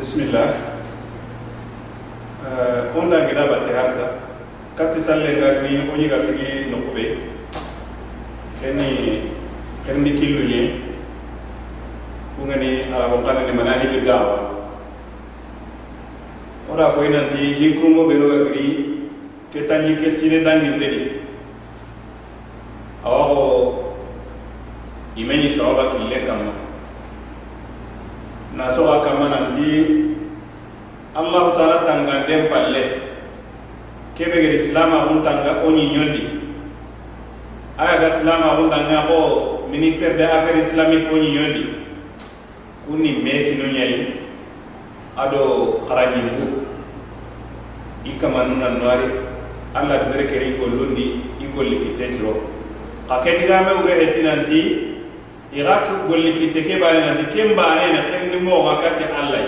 bismillah. Uh, onda gida batte hasa. Katti salle ngarni o ñiga sigi nokube. Keni kendi killu ñe kungani arabo kanani manahiju dawa. Ora koy nanti hinkurumo ɓe noga giri ke tanji ke sine danginteni awaxo imeñi sawaba kille na soxa kamma nanti allahu taala tanganden palle. Kebe gedi silamaxun tanga o ñiñondi aya ga silamaxun tanga xo ministère des affaires islamique o ñiñondi kunni mesino ñayi ado xarañingu i kamanu nan noari allah dumere keri gollundi i golli kitten ciro xa ke digame wure heti nanti ixa golli kitte ke bane nanti ken banene xenni moxa katte allah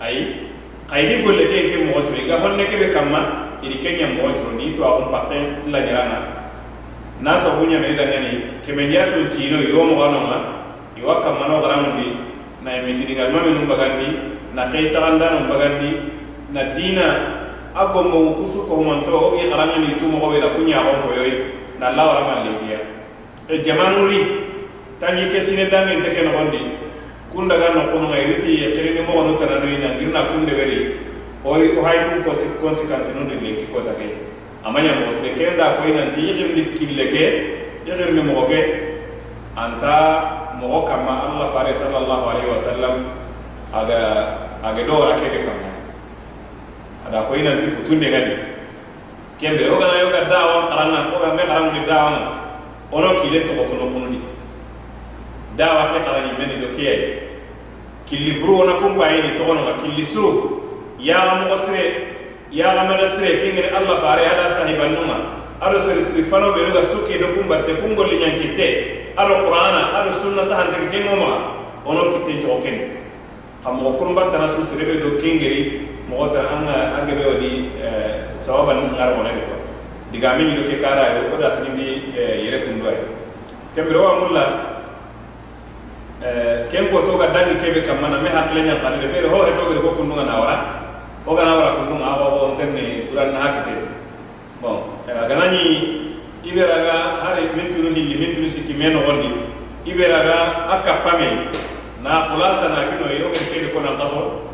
ayi xayidi golle ke ke moxo curo iga honne kebe kamma idi kenya moxo curo ni to axun paxe lañiranga na sabu ñameni dangani kemendiya tun cino iwo moxanonga iwa kammano xaramundi na misidingal mamenu bagandi na xey taxandanum bagandi na dina a gombo kusu ko manto o gi xaranga ni tu mo na kunya ko ko yoy na la wara man le biya e jamanuri tanyi ke sine dangi te ken kunda ga na kono ngai riti ya kene ni mo no tana no ina girna kunde beri o ko hay kun ko consequence no de le ki ko ta ke. Amanya mo sre ke nda ko ina ti yim ni kille ke yim ni mo ke. Anta mo kama allah fare sallallahu alaihi wasallam aga aga do ra ke de kama. Ada ko ina ti futunde ngadi. Kembe o gana yoga dawa qarana ko ga me karanga ni dawa na. Ono kile to ko no kunudi dawa ke karani meni do kiye killi buruwona kumpaayini togonoga killi suru. Yaxamogo sire yaxamaga sire kengeni alla fare ada sahibannunga ado sirisiri fano benuga suke do kunbatte kun golliñankitte ado qur'ana ado sunna sahantigi kengo maga ono kitten cogo kendi xa mogo kurunbattana su sirebe do kengeri mogo tana anga angebe wodi eh, sababa ngaragonene quoi digame ñido ke karayo o da sinindi eh, yere kunduwayo kembere wa mulla ken ko toga dangi kebe kam mana me hakle nya kan be ho he to ga ko kunu na wara ga na wara kunu a ho on tenne duran na hakite. Bon ganani ibera ga hare min ni hilli min tunu sikki meno wonni ibera ga akapame na khulasa na kino yo ke kebe ko na qafo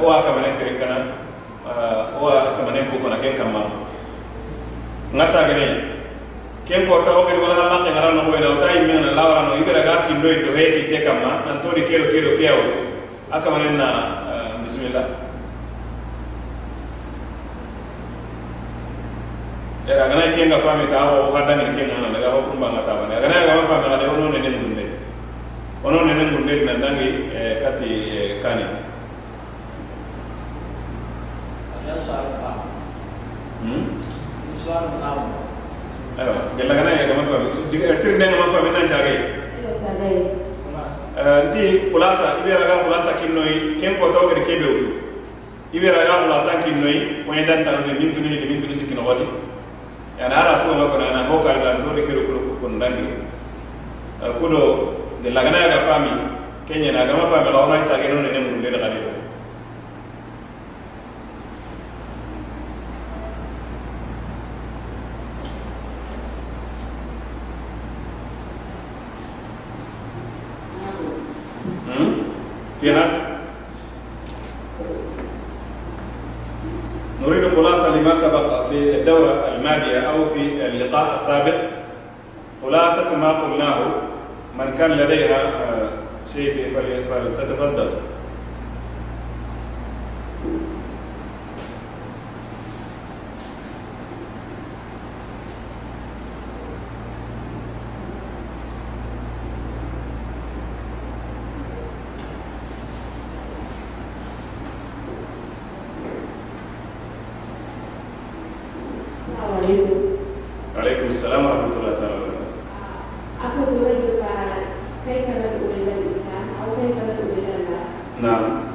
o wa kamanen tere kana o wa kamanen ko fana ken kamma ngasa gane ken porta ta o gedi wala ke ngara no ota tay mi na lawara no. Ibera ga ki ndo do he ki te kama nan to di kero kero ke Aka akamanen na bismillah. Era gana ken ga fami ta o ha ni ken na daga ho kumba ngata bane. Gana ga ma fami ga de ono ne ne ngunde. Ono ne ne ngunde na dangi kati kani gelagana ya kama fami tir ndenga man fami nan jage eh, nti kulasa ibera ga kulasa kinnoi ken ko to gari kebe utu. Ibera ga kulasa kinnoi ko endan tan ne min tuni min tuni sikino hodi yana ara so ba kona na hoka da to de kero kuro kun dangi eh, kudo de lagana ya fami kenya na ga ma fami ga ona isa ga non ne mun de ga لديها شيء فلتتفضل عليكم السلام ورحمة الله تعالى وبركاته. нам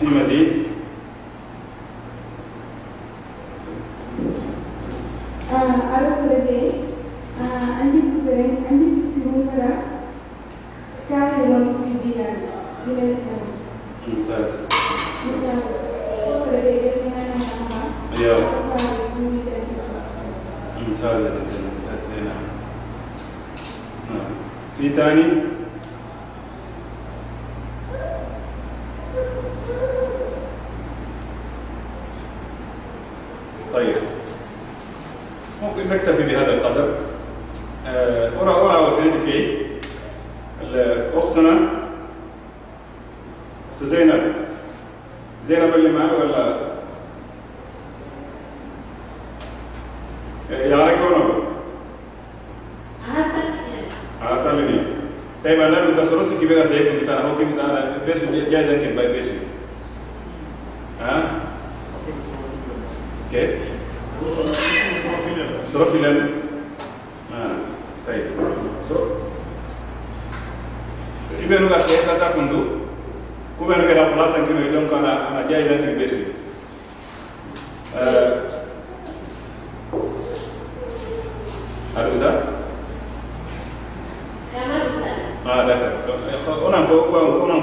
في مزيد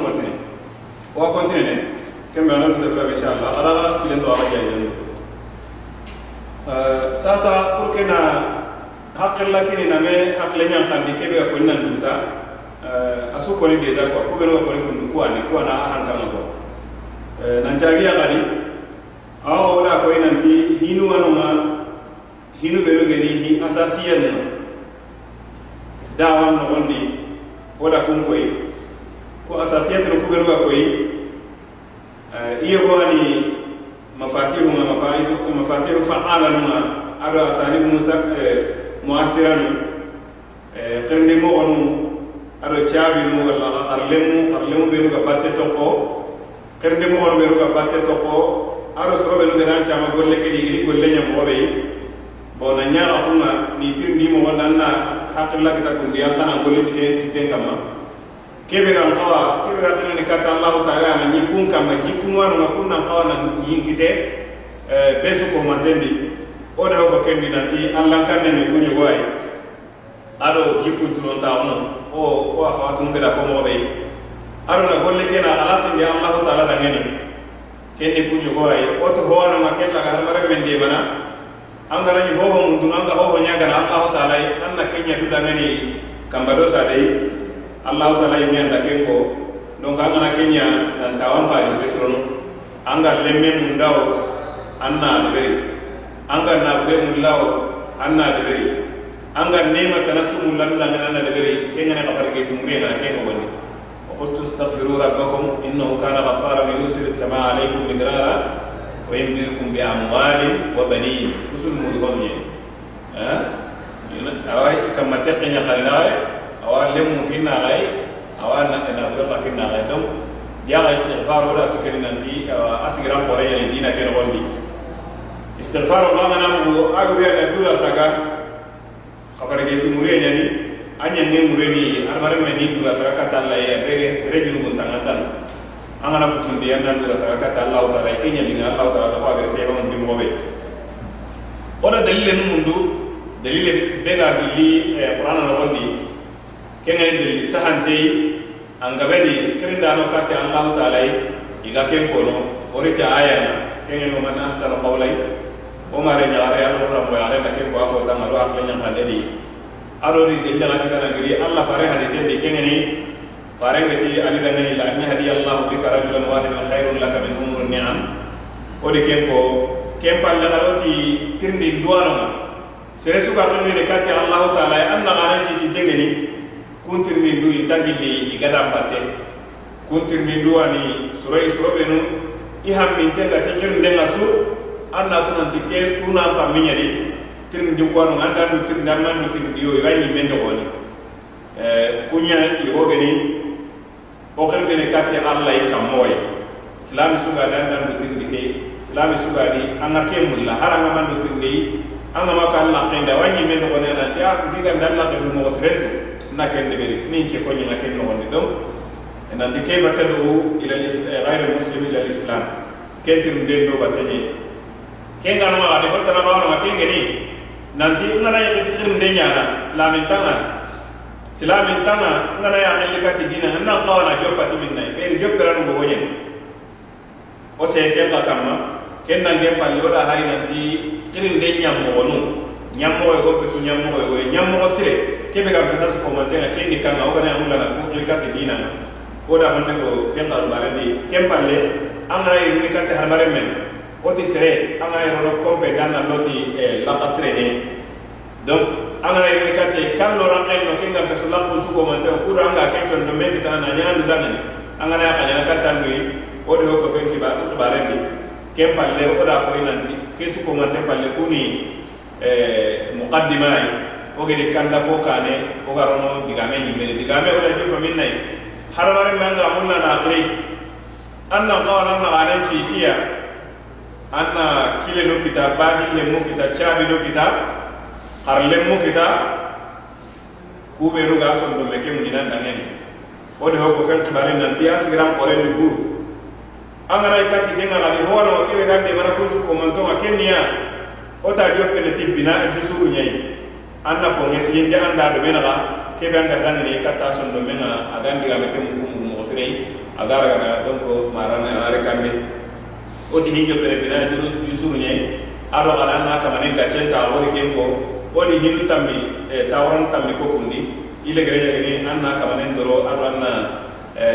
wa On va continuer. Kembe ana da kwa inchallah Ala kilen to ala jayen. Euh sasa pour que na hakilla kini na me hakle nyam kandi kebe ko nan duta. Euh asu ko ni deja ko ko be ko ni kundu ko ani ko na han kama ko. Euh nan jagi ya gadi. Aw wala ko inanti hinu wanonga hinu be no geni hi asasiyen no. Dawan no ondi oda kun koyi ko asasiyati no kuberuga koyi eh, iyo gowani mafatihu ma mafatihu faala numa ado asani eh, muathiranu kendi eh, mogonu ado caabinu walla xarlemu xarlemu benu ga batte tonko mo onu benu nuga batte tonko ado soro benu gadan cama golle ke digini golle ñamogoɓeyi bon na ñaxa kunga ni tirindi mogo nan na xaqilla kita kundi an xana golle titen kamma kebe kan kawa kebe kan tene kata Allah taala na nyikun kama jikun wano na kunna kawa na nyinkite eh besu ko mandendi o da ko kendi nanti Allah kan ne kunyo goy ado ta ono o o khawatun gada ko mo be ado na golle kena alasin ya Allah taala da ngeni. Kenni kunyo goy o to howana makella ga har mara mende mana. Angara ni hoho mundu anga hoho nyaga na Allah taala. Anna kenya du dangani kamba dosa dai Allah taala yimi anda kenko donc anga na kenya dan tawan ba ju besrono anga lemme mundao anna deberi anga na bure mullao anna deberi anga nema tanassumu lanu dangana anna deberi kenya na kafar ge sumure na kenko woni وقلت استغفروا ربكم انه كان غفارا يرسل السماء عليكم مدرارا ويمددكم بأموال وبنين كسل مدغم يعني ها أواي كما تقني قلنا awa lemu kinna gai awa na gurna kinna gai donc yaga istighfar tu nanti asigiran pore yani dina ken gondi istighfar ma ngana agu ya na dura saga kafar ge simure yani anya ne mure ni armare me ni dura saga kata la ya bege sere junu buntanga tan angana futundi ya na dura saga kata Allah taala kenya dinga Allah lah ko agere se hon dimbo be ora dalile nu mundu dalile bega billi qur'ana no kenga dalili sahante angabedi kirinda no kata Allah taala iga ken kono ori ta aya na kenga no man ahsana qawlai o mare do rambo ya na ken ko ako tanga do akle ado di. Dalile ngata kana giri Allah fare hadise de kenga ni farengeti ani dangani la yahdi allah bika rajulan wahidan khairun laka min umur ni'am. O de ken ko ken pal la galoti kirndi duwano sere suka khilni de katti allah taala an na gana ci ci degeni kuntirni du itagilli igada batte kuntirni duwani surai surobenu i ga ti kirndenga su an na tunanti ke kuna pamminya di tirndi kwano anda du tirndi amma du tirndi yo iwa ni mendo goni eh kunya yogo gani o kan bene katte allah i kammoy islam suga da anda du tirndi ke islam suga di anga ke mulla. Man du tirndi anga maka allah kenda wani mendo goni na ya ngiga ndalla ke mo نكن دبري نين شي كوني نكن نون دو ان انت كيف تدعو الى غير المسلم الى الاسلام كنتم دين دو باتني كين غانو على هو ترى ما ما كين غني نانتي نانا يكثر من دنيا اسلام تانا اسلام تانا نانا يا لكات دين ان قانا جوبات منا بير جوبرانو بوين o seeken ka kamma ken nangen pallo da hay nanti kirin de ñammogo nu ñammogo ye ko pesu ñammogo ye ko ye ñammogo sire kebe ga pesa ko mantena ken ni kanga o gana mulla na ko kati dina. O da man ko ken ta bare ni ken palle an ga yiri kante har bare men o ti sere an ga yoro kompe dan na loti la kasre ni donc an ga yiri kante kan lo ran ken no ken ga pesu la ko ko man ta ko ran ga ken chon do men ta na nyandu dan ni an ga ya ka nyana kanta ndui o de ko ken ki ba ko bare ni ken palle o da ko su ko ta palle ko ni muqaddimai o gede kanda fo kane o garono digame ni digame o la jopa min nay haramare manga mulla na anna qawana na gane tikiya anna kile no kita bahil le mo kita chabi no kita harle mo kita kube ru ga son do meke mu dinan dangeni o de hokko kan kibare nan tiya sigram ore ni buru angara ikati kenga ga di hono o kebe gande mana ko ko man to akenya o ta jo pele tibina jusuru nyai anna ko ngesi yende anda do menaga kebe anga dangeni ikata son do menga agandi ga meke mu mu sirei agara gana donc marana anare kande o di hinjo pere bina juru jusuru nyai ado ala na kama ne gachen ta wori kenko o di hinu tammi e tammi ko kundi ile gere ya ni anna kama ne ndoro ado anna e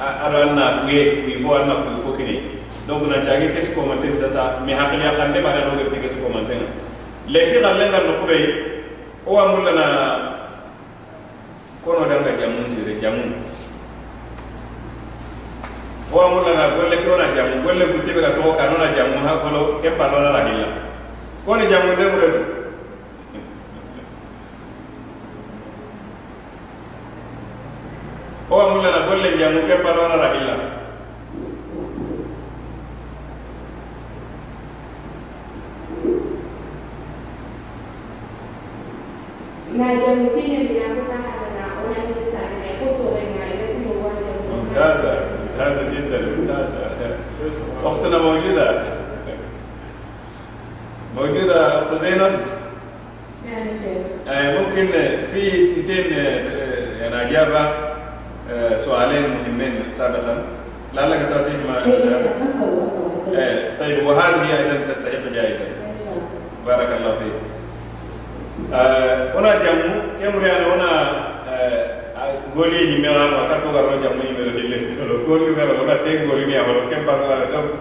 ado anna kuye kuyi fo anna kuyi fo kini donc na jage kes ko sasa mi hakli akande bana no gerti kes ko leki xa lenga noxube wo wa mun kono danga jamun tire jamun wo wa mun lana golle ke wona jamu golle guttebe ga toxo ka nona jamu ha kolo ke ballona la hilla koni jamun denguretu wo wa mun lana golle jamu ke ballona la hilla ممتازة ممتازة جدا ممتازة أختنا موجودة. موجودة أخت زينب؟ يعني شيخ ممكن في اثنتين آه، يعني أجابة آه، سؤالين مهمين سابقا. لعلك تعطيهما إيه، طيب وهذه أيضا تستحق جائزة. بارك الله فيك. Eh, wona jamu ke muriyana wona eh, goli ni melano aka to garo jammu ni melo hille lo goli garo wona te goli ni awolo ke bangala do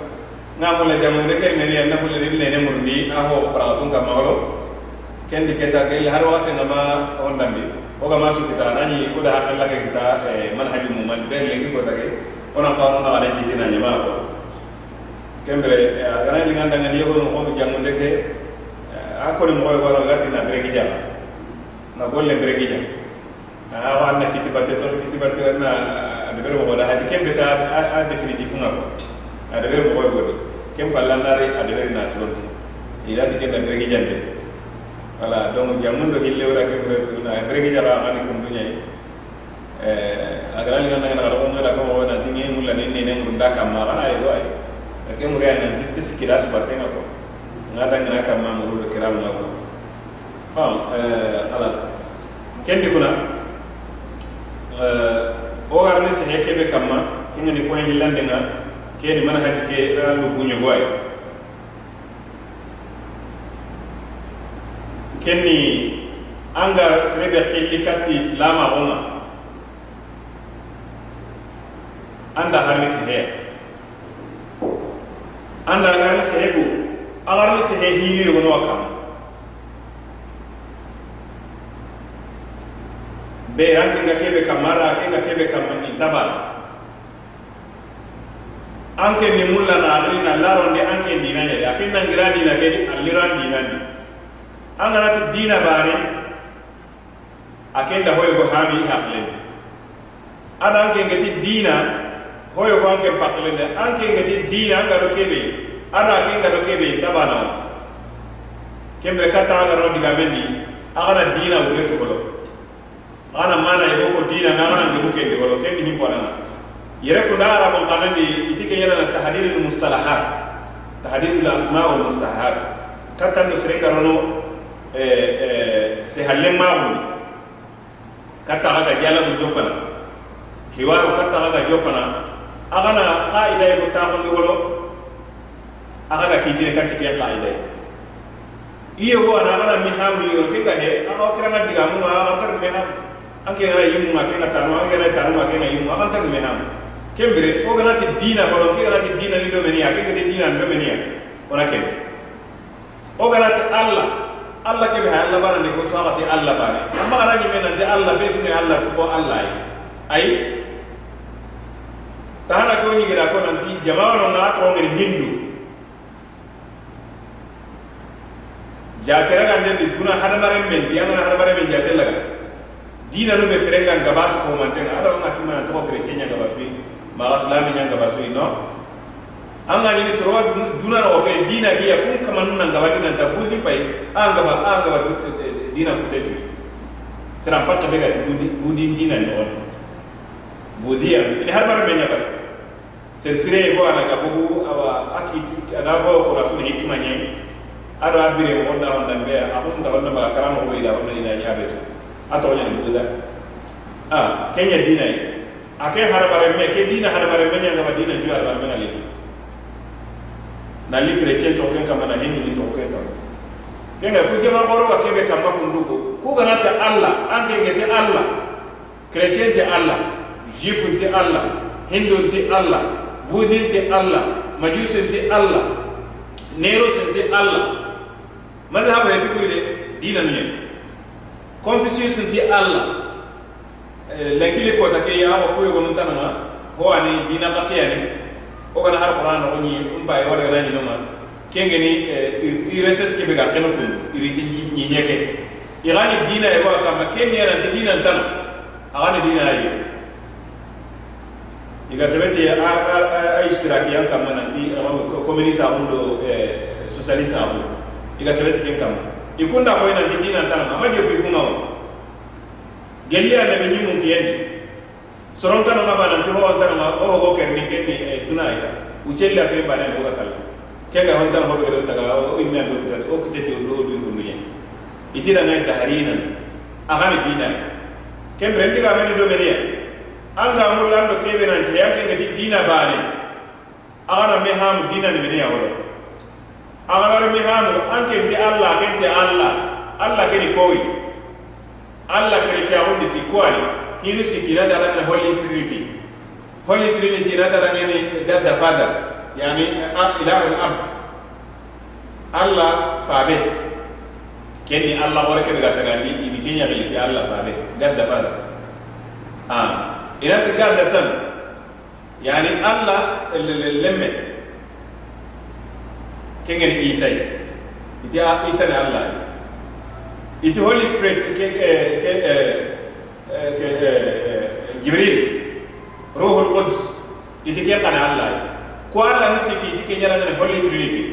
na mo la jammu de ke meri na mo le ni ne murdi aho praatun ka ken di keta ke har wate na ma on o ga masu kita nani ko da har la ke kita eh, manhaju mu man be le ko da ke ona ka ona ala ci dina nyama. Ko kembe agana lingan dangan ko mo ke akoni mo ko wala gati na breki jam na golle breki jam awa na kiti batte kiti batte na de bere mo da hadi kem beta a definitif nga ko a de bere mo ko godi kem palla nare a de bere na silon ila ti kem da bere jande wala donc jamundo hille wala kem bere na bere jara ani kum dunya eh agara li ngana ko ngara ko mo na dingi mulla ni ne mun da kam ma kana ay do ay kem re na ti ti sikira su ko nga dangana ka ma muru do kiram eh, la ko di khalas ken dikuna eh, o garni se heke be kamma kinga ni point hillande nga keni man hadi ke eh, lu bunyo goy kenni anga sebe be kelli katti islama 栄ひいる世の中 be anche kebe kamara anche kebe kamani taba anche ni mulla na agri na laro ne anche dina ne anche na ngira dina ke allira dina ni angara ti dina bare akenda hoyo go hami hakle ada anche ngati dina hoyo go anche pakle ne anche ngati dina ngaro kebe ada anche ngaro kebe tabana kembe ka taxa garano digamen di a xana dina wuge togolo a xana mana i ko dina me a xana ngebu kendi wolo kendi himponana yere kunda araman xanandi iti ke yenana tahdiril mustalahat tahdiril asma wal mustahat kattando sere garono sehallen maxundi katta xaga jalamu joppana kiwaru katta xaga joppana a xana xa idayi go taxondi wolo a xaga kiitine katte ken xa idayi ke iyo go ana aga mi hamu yo ke ga he aga kira na diga mu aga tar me hamu anke ga yimu ma ke ga tanu aga ga tanu ma ke ga yimu aga tar me hamu kembere o ganati dina kono ke ganati dina ni domenia ke gati dina ni domenia ona ken o ganati allah. Allah ke be ha allah bana ko so agati allah bana amma gara ni mena de allah be suni allah ko allah. Ay ay tahana ko ni gira ko nanti jama'a no na ngir hindu jatera ga ndendi duna hadamaren men diyangana hadamaren men jate laga dina nu be serenga ngaba su komantenga ada wanga simana toko chrétien nya ngaba fi maga silami nya ngaba su no? Anga ni soro duna ro fe dina ki ya kun kaman nan gaba dina ta budi pai anga ba anga ba dina kutetu sera patta be ga budi budi dina ni on budiya ni hadamaren men nya ba sen sire ko ana gabu awa akiti aga ko ko rasul hikmanya ñe a bire mo da wanda be a ko sunda wanda ba karamo ko ida wanda ina ñabe to nya ni buda ah kenya dina yi ake harabare me ke dina harabare me nyanga ba dina juar ba mengali na li chrétien to ken kama na hindi ni to ken kama kenga ku jama goro wa kebe kama kundugo ku gana ta allah an ke ngete allah chrétien te allah juif te allah hindu te allah budin te allah majusin te allah nero te allah mazhabu ya de dina nuñen confucius ti alla eh, lankili kota ke ya ko yo yawa kuyogo nun tanama howani dina ko kana har qur'an nogo ñi um baye wargana ñinoma kengeni eh, ireses ke be ga keno kundu irisi ñiñeke igani dina yegoa kamma ke neranti dina ntana agani dina ayi iga sebeti a a a istira istiraki yan kamma nanti eh, communiste amundo socialiste amundo igasebetike nkama ikunda ko ina ndina ntana amaje kuikunga wo gelia na minyi mungkieni soronta na mabana ntiho ontana ma oho go kerni kenni eh, tunaita. Uchella ke bana ngoga kala. Kega honta ho be ronta ga o imme ando kitale o kitete o do do nyen itida na daharina agani dina. Ken rendi ga men do menia anga mulando kebe na ntiya ke ngati dina bane agana me ham dina ni menia wala agana me ham anke te allah ken te allah allah ken koyi allah kerece ahundi sikkuani hinu sikki ina darangene holy trinity holy trinity ina darangene god the father yani ilahu ab allah fabe kenni allah hore kebe ga tagandi ini keñaxiliti allah fabe god the father ah inati god the son yani allah lemme kengeni isay iti isa ne allah iti holy spirit ke ke ke ke jibril ruhul quds iti ke kana allah ko allah ni siki iti ke nyara ne holy trinity.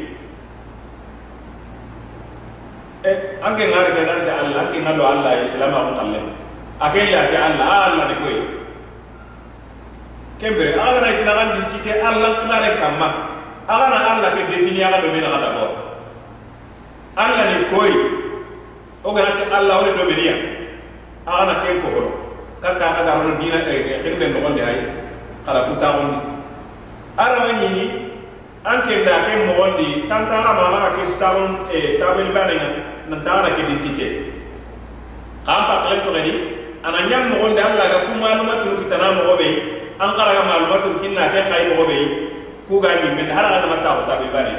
Anke ngare ke dante allah anke ngado allah islam ko talle ake ya ke allah allah ni koy kembere aga na itina kan diskite allah kinare kamma aga na allah ke defini aga do mena kada bor allah ni koy o ganati allah woni do meniya aga na ken horo kata aga da hono dina e ken den do gonde hay kala buta gondi ara wani ni anke da ken mo tanta aga ma aga ke stavon e tabel bana na tana ke diskite kam pa klen to gadi ana nyam mo allah ga ku malumatu kitana mo gobe an kara ga malumatu kinna ke kay mo ku ga ni men har aga mata ko tabel bana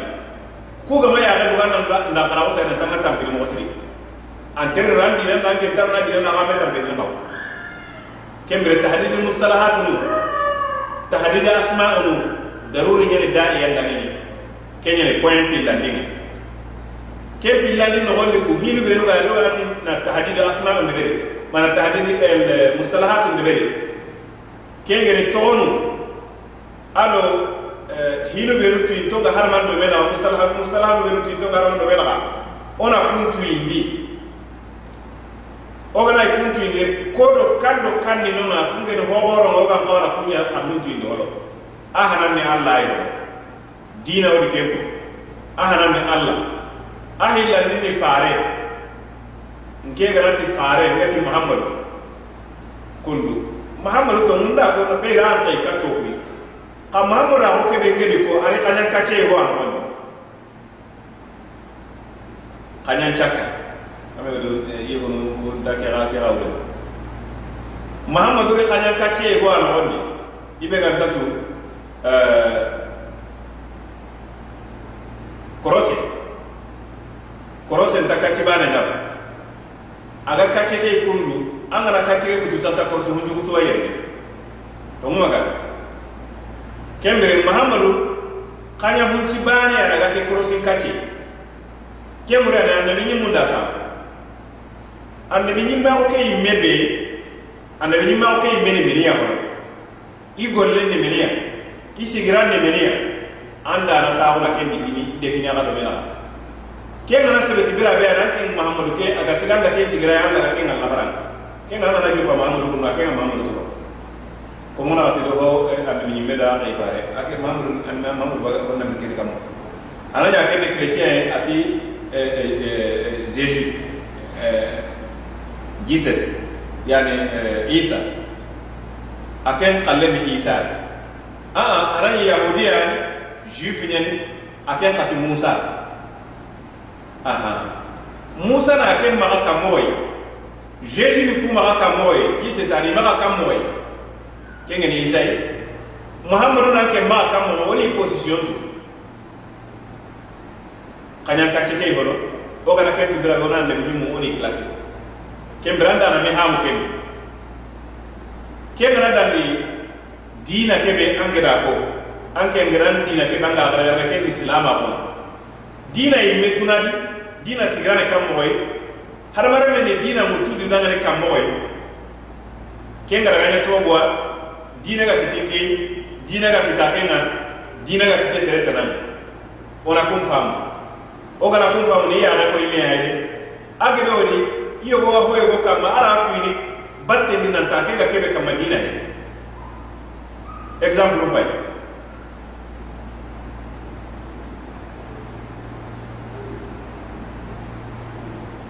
ku ga ma ya ga dugan nan da kara ko ta na tamata pil mo sri antere ran dina nan ke tarna dina na gameta be na kembre tahdid al mustalahat nu. Tahdid asma nu. Daruri ñani daani yandangini keñene point pillandinga ke pillandi nogondi ku hinu benu ga do na tahdid asma on beri mana tahdid el mustalahat on beri ke ngene tonu. Alo hinu benu tu to ga harman do mena mustalah mustalah benu tu to ga harman do mena ona kuntu indi. Ogana kuntu indi kodo kando kandi no na kungene hogoro ngoga ngora kunya kandu holo. Ahanan ni allah yo. Dina wadi keko. Ahanan ni allah. Ahilla ni ni fare. Nke ganati fare ngati muhammadu. Kundu. Muhammadu to munda ko be ran kai ka to xa mamura ho kebe ngeni ko ari xañan kaceye e ho a noxondi xañan cakka yegonda kexa kexa wureta mahamadu ri xañan kaceye e ho a noxondi i be gan datu eh, korose. Korose nta kacci bane ngam aga kacce ke kundu an gana kacce ke kutu sasa korose hunjugutuwa yerni tongumaga kembere muhammadu kanya hunci bane ya daga ke korose kace kemure na annabi nyi munda sa. Annabi nyi ma ko ke yimmebe annabi nyi ma ko ke ko i golle ne meniya i ne meniya anda na taawuna ken defini defini aga do mena. Ke ngana sebeti bira be ana ken muhammadu ke aga siganda ke tigira ya Allah ke ngalla baran ke na jupa muhammadu kun ke muhammadu to ko mona ati do ho annabi nyi meda ay fare ake muhammadu an muhammadu baga ko nam ken kam ana ja ken chrétien ati jésus jesus yani isa aken qalle mi isa a ana yahudiya juif ñani aken kati musa aha musa na aken maga kamoy jésus ni ku maga kamoy jesus ani maga kamoy kenge ni isai muhammadu na ke ma wali position tu. Kanya kati ke bolo o kana ke tubira go na nabi mu woni classe ke branda na me hamu ke ke branda ni dina ke be angira ko anke ngiran dina ke banga gara ke islama ko. Dina yimme kunadi dina sigrane kammo hoy harmare men dina mutu na ngane kammo hoy ke ngara ne sobo diina ga kiti ki dina ga kita kena dina diina ga kiti sere tana ona kun faamu o kana kun faamu ni yana ko ime ai age be wodi iyo go wa yo go kama ara tuini batte ni nan ta ke ga kebe kama diina he. Example bay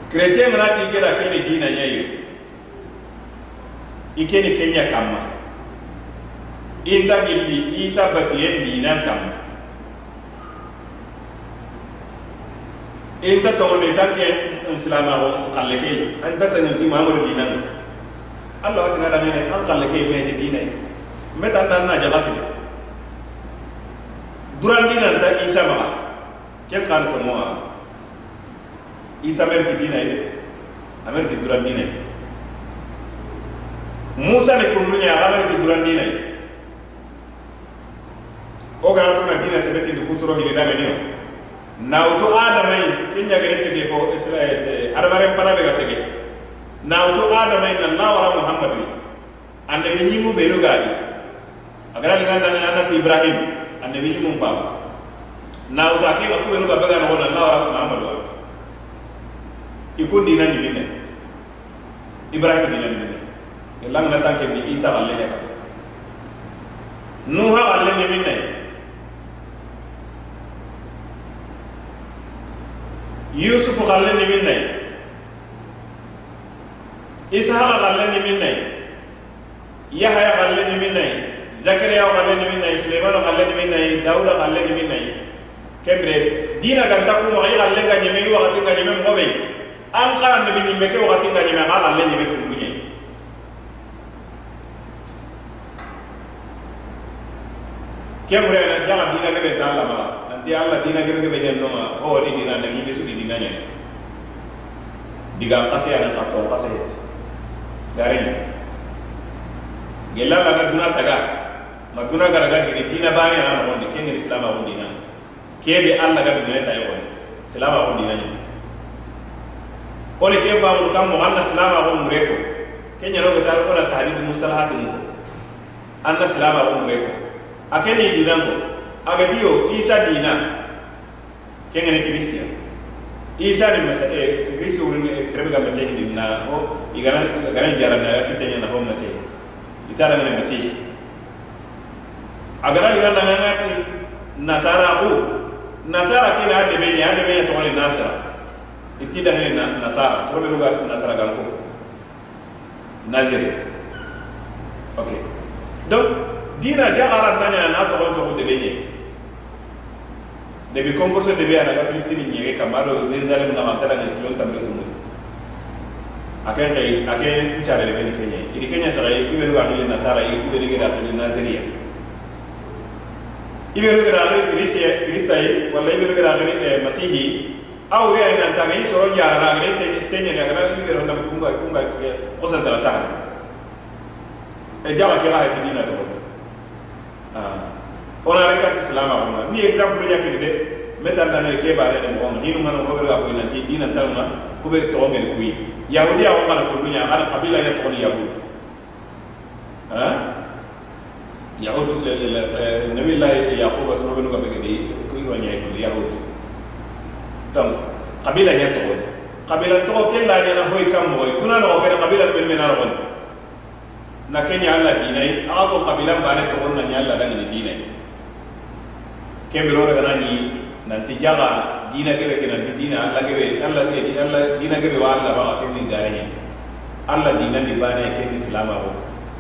chrétien ngana ti gela kene diina nyayo. Ikene kenya kama. i ta gilli isa batiyen dinan kam in ta tɔgɔne tan kɛ n silamaxo n xalle ke ye an ta tañonti mamadu dinan allah watina damene an xalle ke ye mete dina ye n be tan nan na jaxasine duran dinan ta isa maxa ken xaani tomo a isa merti dina ye de a merti duran dina ye musa ne kunduña axa merti duran dina ye wo gana tona dina sebeti ndugu soro hili daga niyo adamai ke ɲagene tege fo hadamaren eh, pana be ga tege. Nawutu adamai nanna wara muhammadu annabi ɲimu benu gadi. Agana ligan dangana annati ibrahim annabi ɲimun baba nawutu a kega kubenu ga bega nogo nanna wara muhammadu wa. Ikun dina niminne ibrahim dina niminne langana tanke ni isa galle ne nuha galle niminne yusufu xalle ni min nay ishaqa xalle ni min nay yahaya xalle ni min nay zakariya xalle ni min nay suleimanu xalle ni min nay dauda xalle ni min nay kembre dina ganta kuma i xalle nga ñeme i waxati nga ñeme moxoɓe an xara nebi ñimme ke waxati nga ñeme xa xalle ñeme kunduñe kembre na jaxa dina keɓe ta lamaxa nanti alla dina kebe kebe jen nonga ho di dina ne ngi su di dina nya diga kase ana ka to kase gare ni gella la na duna taga maduna gara ga dina bani ana no kengen islam a dina. Kebe alla ga dina tayo won islam a dina. Ni ole ke faamu kam mo anna islam a mureko kenya no ga tar ko na tahdid mustalahat mu islam a mureko akeni dina ko aga diyo isa dina. Kengen kristiyan isa ni masa e kristo ni serbe ga masih ni. Na ho igana igana jaran na kitanya na ho masih itara ngene masih agara liga na ngana nasara ko nasara kila hade be ni hade be to ni nasara iti da ngene nasara. So be ruga nasara gan ko nazir okay donc dina jagara tanya na to on to de debi konkoso debi ana ka filistini ɲege kama ado jerusalem na mantala ɲe kilon tambe tumuni aken kai aken chare le beni kenya idi kenya sara i benu ga kile nasara i benu ga kile nazaria i benu ga kile krisia krista i wala i benu ga kile eh, masihi. Aw re ay nan tanga i soro jara na ga tenya na ga i benu kunga kunga eh, kosa tara sara e eh, jawa kila hakidina to ah ona re kat islam kuma ni exemple nya ke de meta na ke bare ne mo hinu ngana ko ga ko ti dina talma ko be to ngel kuyi yahudi ya ngana ko dunya ana kabila ya to ni yahud ha yahud nabi allah yaqub asro benu ga be de ko yo nya ko yahud tam kabila ya to kabila to ke la na hoy kam mo kuna no be kabila be men na ro na kenya alla dinai aga ko kabila bare to na nya alla dan ni dinai kembiro daga nani nanti jaga dina kebe ke nanti dina alla kebe alla ke di alla dina kebe wa alla ba ke ni garanya alla dina di bana ke ni islama ko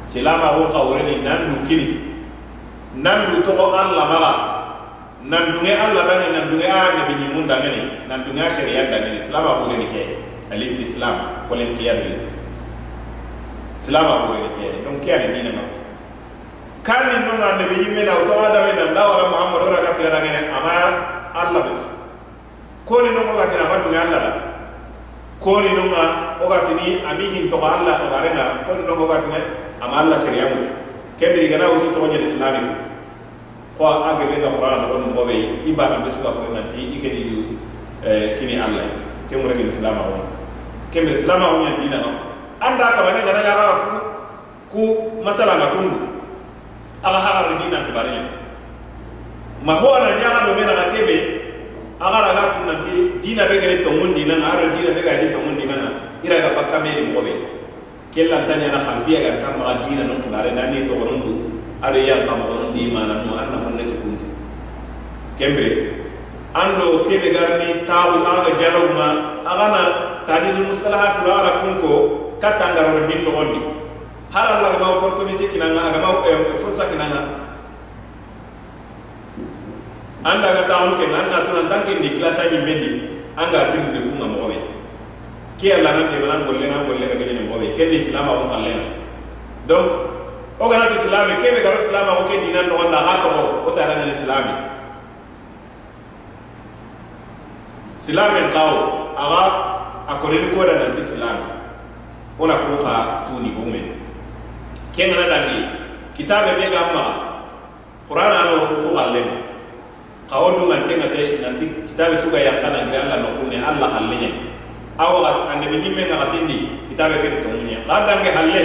silama ko kawre ni nan du kini. Nan du to alla maga nan dunge alla dangi nan dunge a ne bi ni nan dunge sharia dangi ni islama ko ni ke. Al islam len qiyam ni. Islama ko ni ke. Donc ke ani dina ma kani nunga nabi bi yimme na utawa ada me nan dawara muhammad ora ka tira ngene ama allah be ko ni nunga ka tira madu allah da. Ko ni nunga o ga tini ami hin to allah to bare na ko ni nunga ka tini ama allah seriya mu kebe digana wuti to nyen islami ko age be ga qur'an ko mo be ibada be suka ko nanti ike ni di kini allah. Ke mu rek islam ko kebe islam ko ni dina no. Anda ka bane ngana ya ku ku masala ga kundu aga hagar dina kibarinya ma ho ana nyaga do mena kebe aga raga tunanti dina be gare to mun dina aro dina be gare to mun dina. Ira ga bakka me ni mobe kella tanya na khalfiya ga tam ma dina no kibare na ni to gonon tu are ya kam gonon di mana no anna honne to kunti ando kebe garni tawu aga jalawma aga na tadi mustalahat wa ara kunko katangaro hindo gondi hala allah gama opportunité kinanga agama eh, fursa kinanga. Anda ga taxunu ke nan natuna en tant ni classe a ñimmendi anga tindini kunga moxoɓe ke a lanan demana gollenga gollenga geñene moxoɓe ken ni silamaxun xallenga donc wo ganati silami kebe garo silamaxu ke dina noxonda xa toxo wo tarangene silami. Silamen kawo axa a koneni kodananti silami wo na kun xa tuni wo kengana dangi kitabe be gamma qur'an ano ko galle kawo du ngante ngate nanti kitabe yang kana ngira Allah no kunne Allah hallenya aw ande be jimme nga katindi kitabe ke to munya ke halle.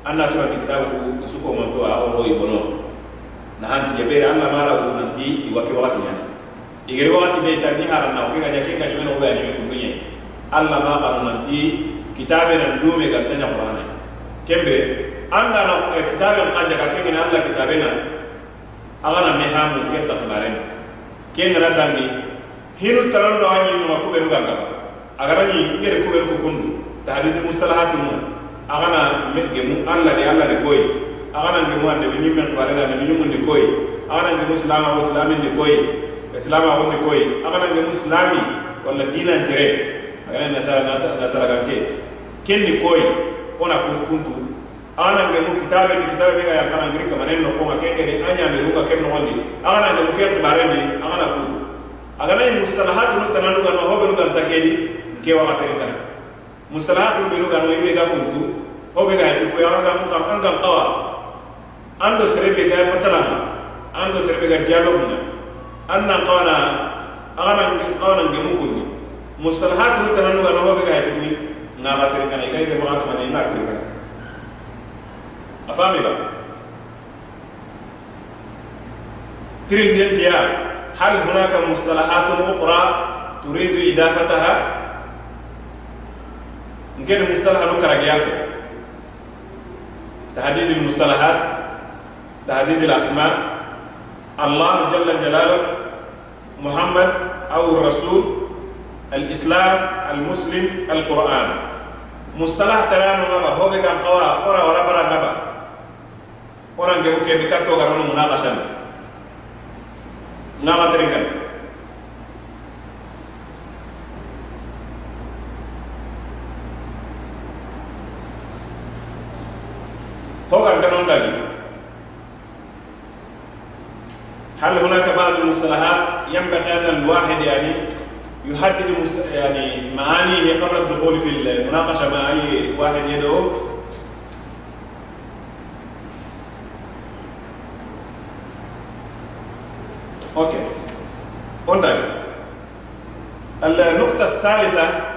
Allah tu nanti kitabe ku suko mon to aw ho ibono. Na hanti ya be Allah mara wutu nanti iwake wakati nya igere wakati be tani haran na ko ga nyake ga nyame no ga Allah ma kanu nanti kitabe nan dume ga tanya qur'ana kembe anda na kitaben kaja ka kengi na alla kitabena aga na mehamu ke takbaren ke ngara dangi hinu talan do anyi no ku beru ganga. Aga na ni ngere ku beru kundu tahdid mustalahatu no aga na gemu alla de alla de koy aga na gemu ande ni men barena ni nyumun de koy aga na gemu islama wa islamin de koy e islama wa de koy aga na gemu islami wala dinan jere aga na nasara nasara ganke ken ni koy ona kun kuntu aganangemu kitabe ni kitabe be ga yankanangiri kamanen no konga kengere añamerunga ken nogondi aganangemu ke kibarendi agana kuntu aganayi mustalahatunu tananugano hobenu ganta keni ke wakatege kana mustalahatunu benu gano ibe ga kuntu hobe ga yatikuya an gan kawa ando serebe ga masalama ando serebe ga dialogue na an nan kawana agana kawanangemu kunni mustalahatunu tananugano hobe ga yatikuya na batirikana هل هناك مصطلحات أخرى تريد إضافتها؟ نكيد مصطلح نكرجياكو تحديد المصطلحات تحديد الأسماء. الله جل جلاله محمد أو الرسول الإسلام المسلم القرآن. مصطلح تران وما هو بكم قوا ورا ورا برا نبا. ورا نجيبو كي بكتو غرونو مناقشة. نما ترينغن. هو غرنون داني هل هناك بعض المصطلحات ينبغي أن الواحد يعني يحدد يعني معانيه قبل الدخول في المناقشة مع أي واحد يدعو. أوكي. قلنا النقطة الثالثة.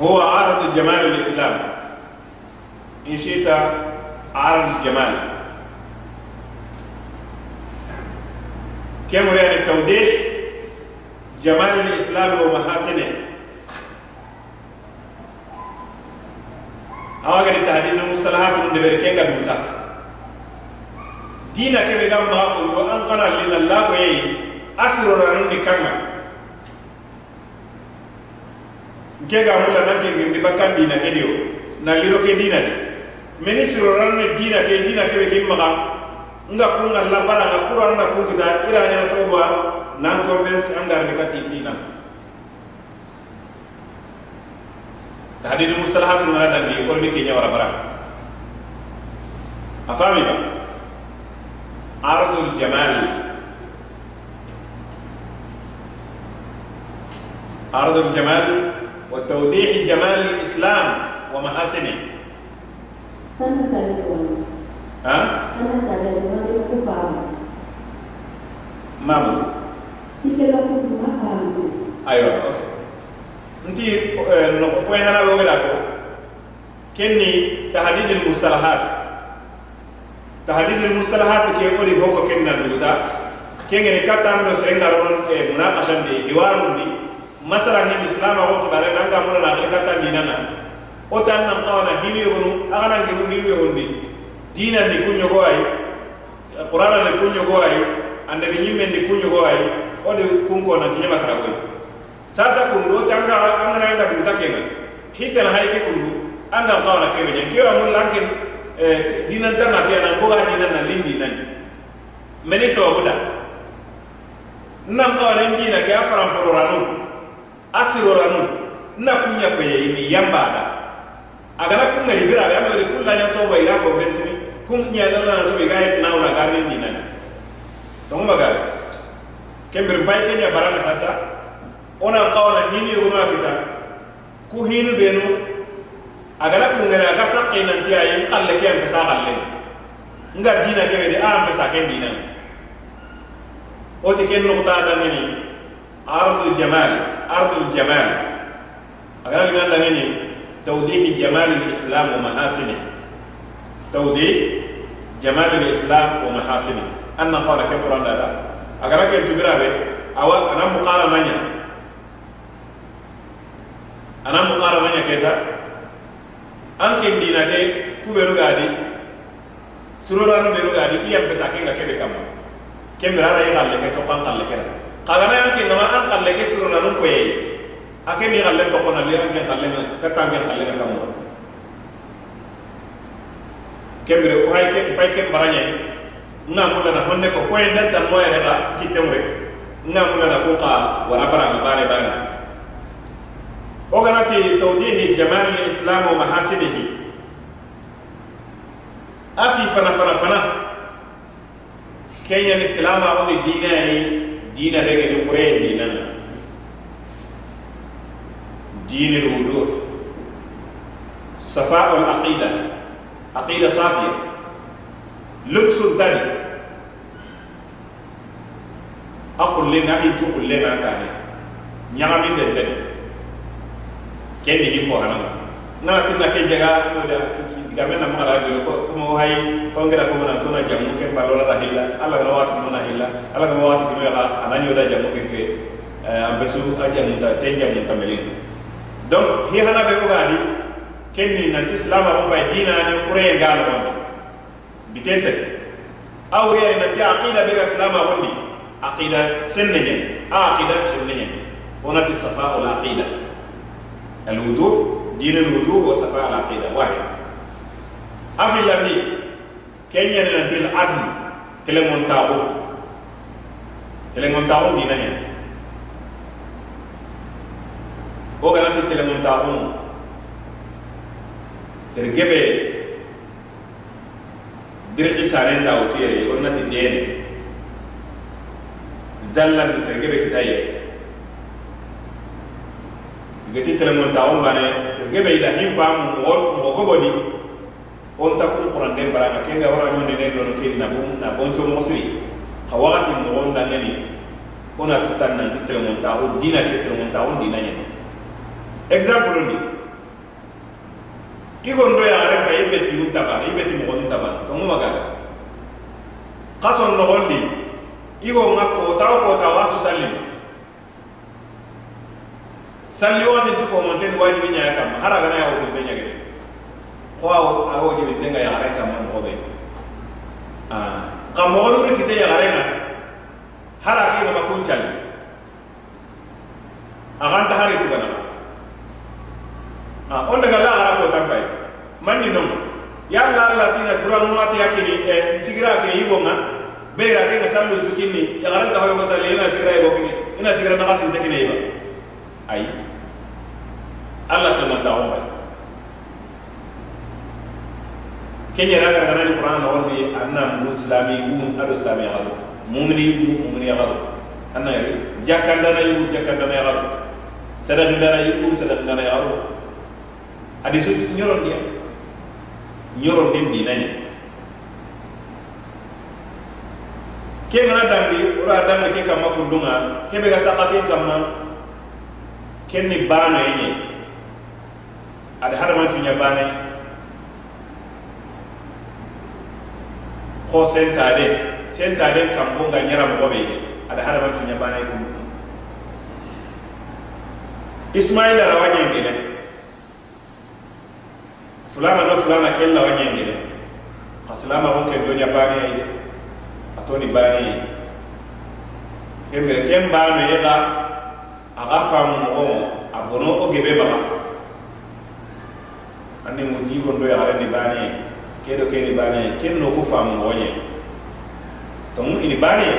هو عرض جمال الإسلام إن شئت عرض الجمال. كم يعني التوضيح جمال الإسلام ومحاسنه awa gani tahdid mustalahat mun debere kenga duta dina ke be gamma ko do an kana lina la ko yi asiro ranun ni kanga ke ga mulla nan ke ngirdi bakkan dina ke dio na liro ke dina ni ministro ranun ni dina ke dina ke be gimma ga nga kunga na bala nga kura nga kun kita ira nya na sabwa na convince an gar ka tidina tadi di mustalahat ngara da bi ko mi ke nya wara bara afami ba ardul jamal. Ardul jamal wa tawdih jamal al-islam wa mahasini. Thank you. Hã? Mamu. Aywa, ok. Nti ko hana woge da ko kenni tahdidul mustalahat. Tahadidil mustalahat ke woni hoko kenna nuguta. Kenge katam do serenga ron e eh, munaqashan de iwarun ni masala ni islam ko bare nanga muna na katam ni nana. O tan nan qawna hili yonu agana ngi hili yonni. diina ni kuño ko ay qur'ana ni kuño ko ay ande ni ñimmen ni kuño ko ay o de kun ko na kinya makara ko sasa kun do tanga angana anga bi ta kenga hitan hay ke kun do anga ka na kebe nyen amul mun lanke diina na ke na boga diina na lindi nan meni so buda nam ka na diina ke afaram pororanu asiroranu na kunya ko ye mi yamba da agana kunga ibira ga amere kullanya so ba ya ko bensin kun nya nan na so bai ga yet na una garin dinan to mo magar kembir bai kenya baranga sasa. Ona kawana hini wono kita. Ku benu. Agala ku ngara aga sakke nan tiya yin kalle ke kalle. Ngar dina ke de am pesa ken dina. Oti ken no ta da ngani ardu jamal ardu jamal. Agala lingan da ngani tawdih jamal al-islam wa tawdih jamal al-islam wa mahasini anna qala ke quran da agala ken tubira be awa ana muqara manya ana muqara manya keta an ken dina ke kubenu gadi suroranu benu gadi iyam pesa ke ga kebe kamma kembira ara yigalle ke to kan kalle kera kagana yan ke ngama an kalle ke suroranu ko yeyi ake ni galle to kona li an kalle ka ka kamma kembere o hay ke pay ke baranye nga mulla na honne ko ko en dadda mo yere la kitemre nga mulla na ko ka wala bara ma bare bare o ganati tawdihi jamal al-islam wa mahasinihi afi fana fana fana kenya ni silama on dina yi dina bege ni kure ni nan دين الوضوح صفاء العقيده aqidah safiyah lubsul tadi. Aqul le na hiju le na kane nyagami de den ken ni ko hanan ngala tin na ke jaga no da to ki diga men na ma ala gele ko ko mo hay ko ngira ko na to na jamu ke na ambesu ajamu da ten jamu tamelin donc hi hana be ko kenni nanti silama ko bay dina ni kure ngalo wonde bitente aw yari nanti aqida be ga silama wondi aqida senne nyen aqida senne nyen onati safa al aqida al wudu دين الوضوء وصفاء العقيده واحد افي لامي كينيا نانتي العدل تلمون تابو تلمون تابو دينا هنا وغانتي تلمون تابو sergebe dirki saren da wutu yere o nati dene zallandi sergebe kitaye gati telemon taxun bane sergebe ida him famu mogo goboni on ta kun quran den baranga kenga wara nyonde ne lono ke na bum na boncho mosri. Ha wakati mo on dangani ona tutan nan telemon taxun dina ke telemon taxun dina nyane exemple ni igon do yagare pa i beti yun tabana i beti mogon tabana tongu maga kason nogondi igo nga kota o kota wasu sallim salli wakati tu komanten wajibi ñaya kamma hara gana yawo tunte ñagene ko awo awo jibi tenga yagare kamma mogo be ah, ka mogo nuri kite yagare nga hara ki nama kun calli aganta hari tugana ah, on daga la gara ko tampay man ni non ya la la tina duran ngati yakini e sigira ke yigo nga be ra ke sallu tukini ya garan ta hoyo ko salli ina sigira yigo kini ina sigira na kasin tekine yiba ay Allah kalma ta bay kenya ra gara kana ni qur'an wandi anna mu islami wu ado islami gado mu'mini wu mu'mini gado anna yari jakanda na yu jakanda na ya gado sadaqin dana yu sadaqin dana ya gado adi su ñoron dia ñoron den di nañe ke ngana dangi ora dangi ke kamma kundunga ke be ga saka ke kamma ken ni bana yenye ada hada man tunya bana. Ko sentade sentade kambo ga nyara mo be ada hada man tunya bana ko ismaila rawaje ngene fulana do fulana kella wa ñengene xa silama xo ken doña baneyayi de a toni baneyayi kembere ken banoye xa a xa faamu moxo a bono o gebe maxa anni mu ni yaxarendi baneye ke do keni baneye ken no ku faamu moxo ñe tomu ini baneye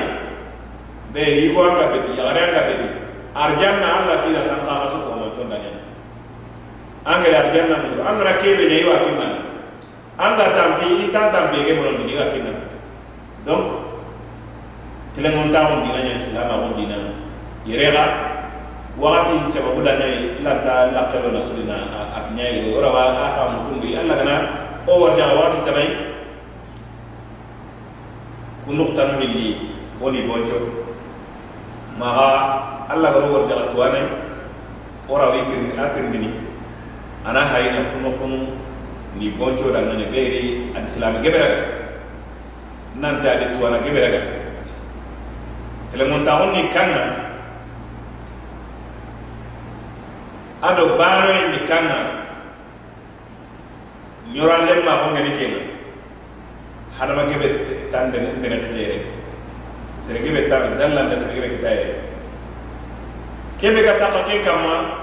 be yigo anga gabeti yaxare an gabeti arjanna an latira sanxaxa suko angere arjanna mu angara kebe ne yiwa kinna anga tampi ita tampi ke bonon ni ga kinna donc telengon ta on dina nyen silama on dina yerega wakati caba buda ne lanta lakalo na sulina akinya ido ora wa aha mu kundi alla kana o warja wakati tamai kunuk tanu hilli boni boncho maga alla garo warja tuane ora wi kin atin ana hayna kuno kuno ni bonco da ngane beri ad islam gebera. Nan ta de tuana gebera. Ga tele mon ta ni kanga. Ado baro ni kanga. Ma ko ngani kenga hada ma gebe tan ngene sere gebe tan zallan da sere gebe kitaye kebe ga saka ken kama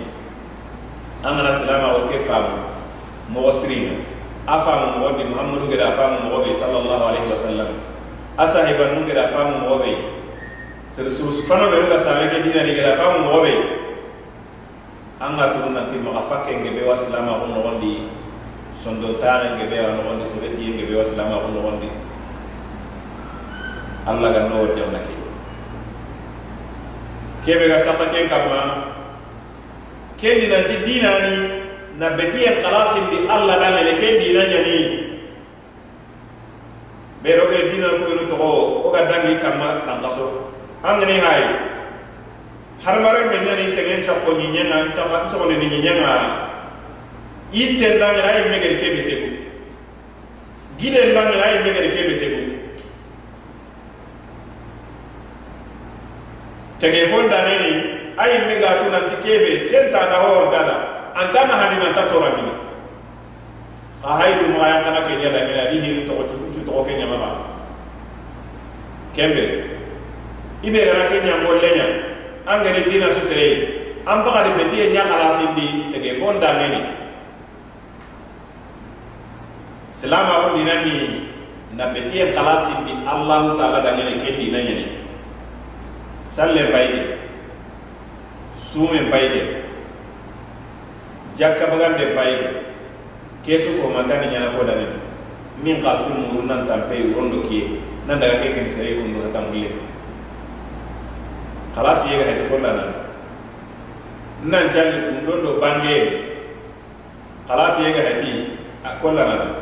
an gana silama o ke faamu mogo siringa a faamu mogo di muhammadu gada a faamu mogo be sallallahu alaihi wasallam a sahibannu gada a faamu mogo be sere surusu fano be nuga same ke dina ni gada a faamu mogo be an nanti maga fakke ngebe wa silama ko nogondi. Sondo tare ngebe wa nogondi sebeti ngebe wa silama no jamna ke. Kebe ga sata ken kamma kendi nanti dinani na betiye kalasindi allah dangene ken dina ñani ɓeero ke dina kubenu togo o ga dangi kamma tankaso angani hay harmare me ñani tegen cakko ñiñenga nsogone ni ñiñenga itten dangene a yimme gedi kebe segu giden dangene a yimme gedi kebe segu tege fon dangeni ay me ga tu nanti kebe senta da ho dada anta ma hani nanta tora mini. A yan kana ke nyala me adi hin to chu chu to ke nyama ba kembe. Ibe gara ke nyam golle nya. An ni dina su sere. An ba ga beti nya kala sindi tege fon da ngeni. Selama ko dina ni na beti kala sindi allah taala da ngeni ke dina nyani salle bayde sume bayde jakka bagande bayde kesu ko mantani nyana ko dane min qalsi muru nan tampe rondo kiye nan daga ke ken sey ko ndo hatam hulle khalas yega hede ko dana nan jalli kundo do bange. Khalas yega hedi ko dana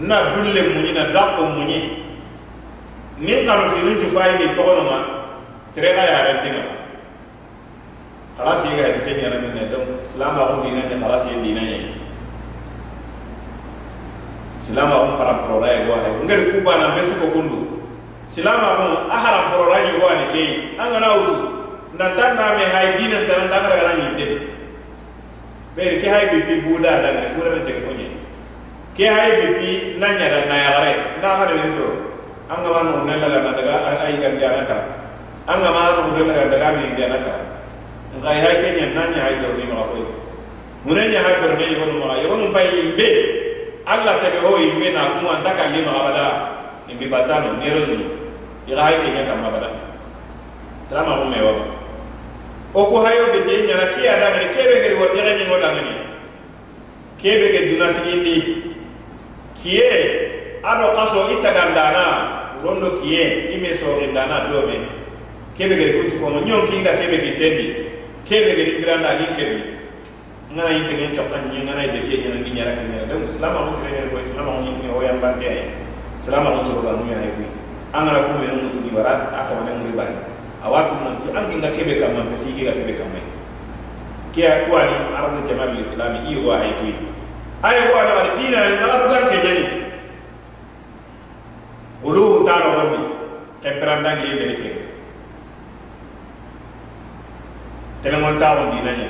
na dulle munyi na dakko munyi. Nin kanu finu ju fay ni togono ma. Sere ga ya yana min donc islam ba ko dinan ni khalas yega dinan yi silama on fara porora ye go hay ngari ku bana be ko kundu silama on ahara porora ye go ani kei an gana wutu nan tan na me hay dinan tan da ngara gana yinde be ke hay bi buda da ngare kura be tege ke hay bi bi nanya da na ya gare na ga de so an ga ma no ne laga na daga ay ga ga ma ne nka ya kenya na nya ha jorni ma ko hune nya ha jorni ko ma yo no bai imbe alla ta ho imbe na kuma anta kalli ma bada imbe batano ne rozuni ira ha kenya kam bada salama ho mewa o oh, ko hayo be te nya na ki ada ngani kebe gari wo tere nya ngoda ngani kebe ge dunasigindi kiye ado kaso itagandana rondo kiye ime sogindana dome kebe gari kuchukomo nyonkinga kebe kitendi kebe gari granda agi kebe ngana yinte ngen chokka ni ngana be tiye ngana ni nyara kanyara dem islam ma ci reñere ko islam ma ni o bante ay islam ma ci ba nuya ay kuy angara ko men mutu ni warat aka ma ngi bari awatu man ti angi nga kebe kam man ki ga kebe kam may ke ko ani arad jamal islam i wa ay ko ay ko ana ar dina ni. Ma do ke jani ulu taro wonni kebranda ngi ngene ke tɛlɛman t'a rɔ diinɛ ɲɛ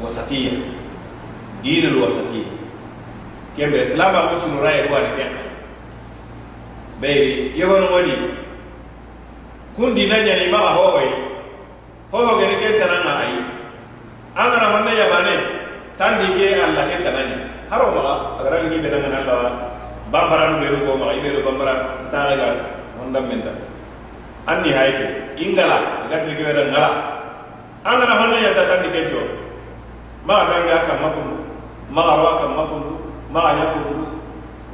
wasatiya diinɛ lu wasatiya kɛmɛ silamɛ ko tunura ye ko a kɛ bɛɛ ye yɔrɔ ŋɔ di kun diinɛ ɲɛ ni ma ka hɔwɔ ye. Hɔwɔ kɛnɛ kɛ tana ŋa ayi an kana ma ne yabanɛ tan di kɛ a lakɛ tana ɲɛ hali o ma a kɛra ni bɛnna ŋana la wa banbara nu bɛ yen ko ma i bɛ yen banbara. anni haike. Ingala. Igatri kiwera ngala. Angana honne ya tatandi kecho ma ganga ka makum ma ro ka makum ma yakundu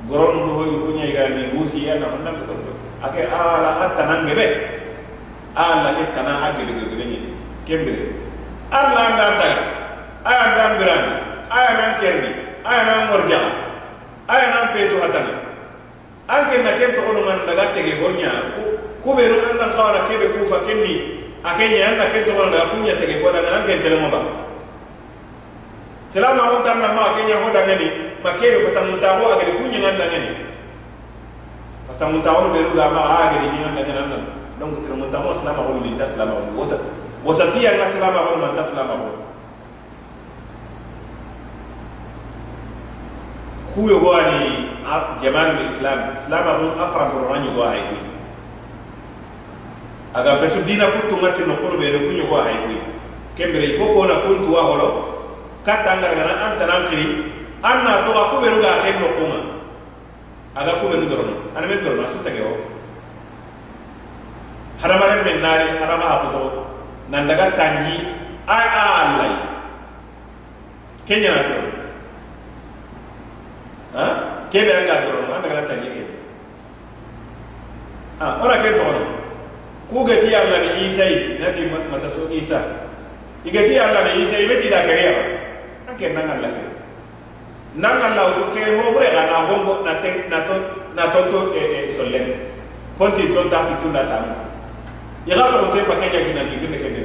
gorondu hoy ga ni wusi ya na honda ko to ake ala atta nan gebe ala ke tana agele gele ni kembe. Ala nda anda. Aya nda ambiran. Aya nan kerni. Aya nan morja. Aya nan petu hatana. Anke na kento ko man daga tege gonya. Ko kubero anda qara kebe kufa kenni akenya anda kento wanda kunya tege fo daga ngana kento ngomba selama wonta na ma akenya hoda ngani makebe fata mutaho agede kunya nganda ngani fasa mutaho beru ga ma agede nganda ngana donc tele mutaho selama on linta selama on wosa wasatia na selama on manta selama on kuyo gwani ah, jamanul islam islam abu afra burani gwani aga besu dina kutu ngati no ko be no kunyo go ay ko kembere il faut ko na kuntu wa holo. An tanan kiri an na to ka kuberu ga ken kuma aga kuberu dorono ana men dorono su tage o haramare men harama ha to nan daga tanji a allai. Kenya na so ha? Kebe an ga dorono an daga tanji ke ha ora ken ku gati Allah ni Isa nati masa so Isa. Igati Allah ni Isa ibeti da kariya an ke nan Allah ke. Nan Allah to ke mo bre ga na gongo na te na to na to to e e solen fonti to ta ti tunda ta ga so te pa kenya gina ni kende kende.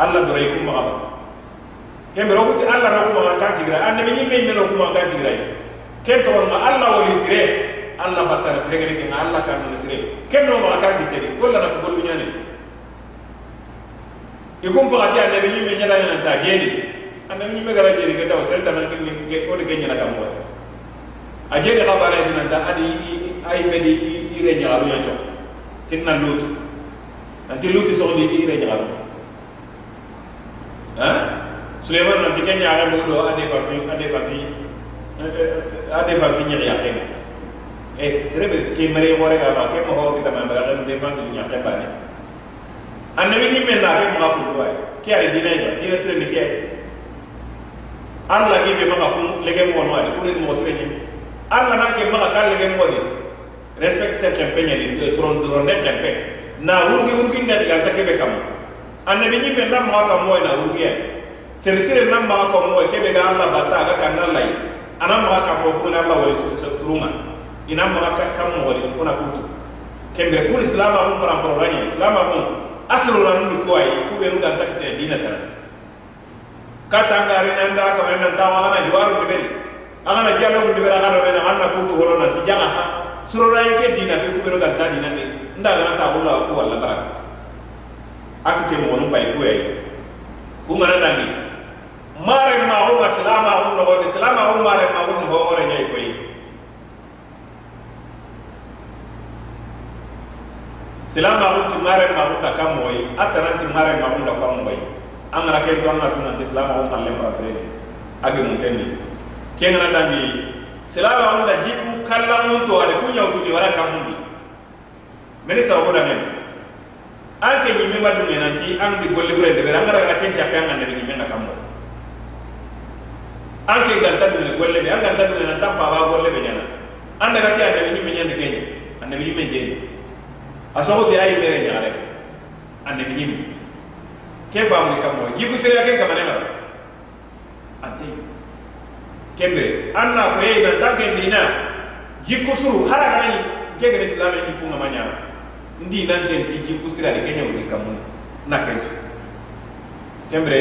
Allah dore ku ma ba kembe ro kuti Allah ro ku ma kan tigira an ne mi mi me ro ku ma kan tigira ken to ma Allah wali sire Allah batta sire gene ke Allah kan na sire ken no ma kan kitedi golla na ko gollu nyane ikum pagati annabi nyimme nyala nyana ta jeni annabi nyimme gara jeri ke daw ke o de kenya ka mo a jeri ka bare dina da adi ay bedi ire nyacho sinna lut anti lut so di ire ha? Suleiman nanti kenya ara mo do ade fasi ade fasi ade fasi nyari yakke eh serebe ke mare wore ga ma ke mo kita ma ga defense nyakke bane annabi ni men na ke ku do ay ke ari dina ga dina sire ni ke alla gi be ma ku lege mo no ay ko ni mo sire ni alla nan ke ma ka lege mo ni respecte campagne ni tron na wurgi wurgi ne ga ta ke be kam annabi ni men na ma ka mo na wurgi ay sire sire na ma ka mo ke be ga alla bata ga kan na lai ana ma ka mo ko na ina maga kam mogori ona kutu kembe kun islama mun para para ranya islama mun aslu ran ni ko ay ku beru ga takte dina tara kata ngari nan da ka men ta wa na diwaru de beri aga na jalo de beri aga no men aga na kutu horo na ti jaga ha surora ke dina ke ku beru ga ta dina ni nda ga na ta ulla ku walla bara akite mo no pai ku ay ku ngana dani mare ma ho islama ho no ho islama ho mare ma ho ho ore nyai ko silamaxu ti maren maxu ta kan moxoyi a tana ti mare maxun da kan moxoyi a ngana ken to a ngana tunanti silamaxun tanlen paratireni a gemunten ni ke ngana dangi silamaxun da jiku kallamun to ani kuñawtuni wara kanmundi meni sababu dangeni an ke ñimme ma dungenanti an di golliburen debere an ngara gana ken cappe an nganneni ñimme na kan moxo an ke ganta dungene golle be an ganta dungene tan baba golle be ñana an daga ti annemi ñimme ñandi keñi annemi ñimme jeeni asogo tira yimmere ñagare annegi ñimmi ke famuni kammo jiku sereya ken kamanema anteyi ante kembe. Anna ko yeyi nan tan kendina jikku suru. Hara ganayi kegene silame jiku ngama ñana ndi nan jiku jikku sirani kenya ñewti kammu na kentu. Kembe.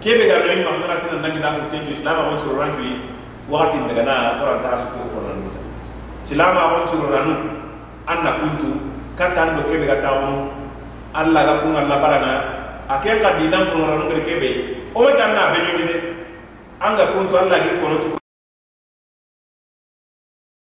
Kebe ga noyi ma mana tina nangi nan kurtencu silama kon surorancuyi wakati ndagana korantara suko konanduta silama kon suroranu an na kuntu. ka tan do kebe ka taxunu alla ga kunga labaranga a ke ka dinan kunoranu gede kebe. Wo me tan na a be ñondi de an ga kuntu alla gi konotu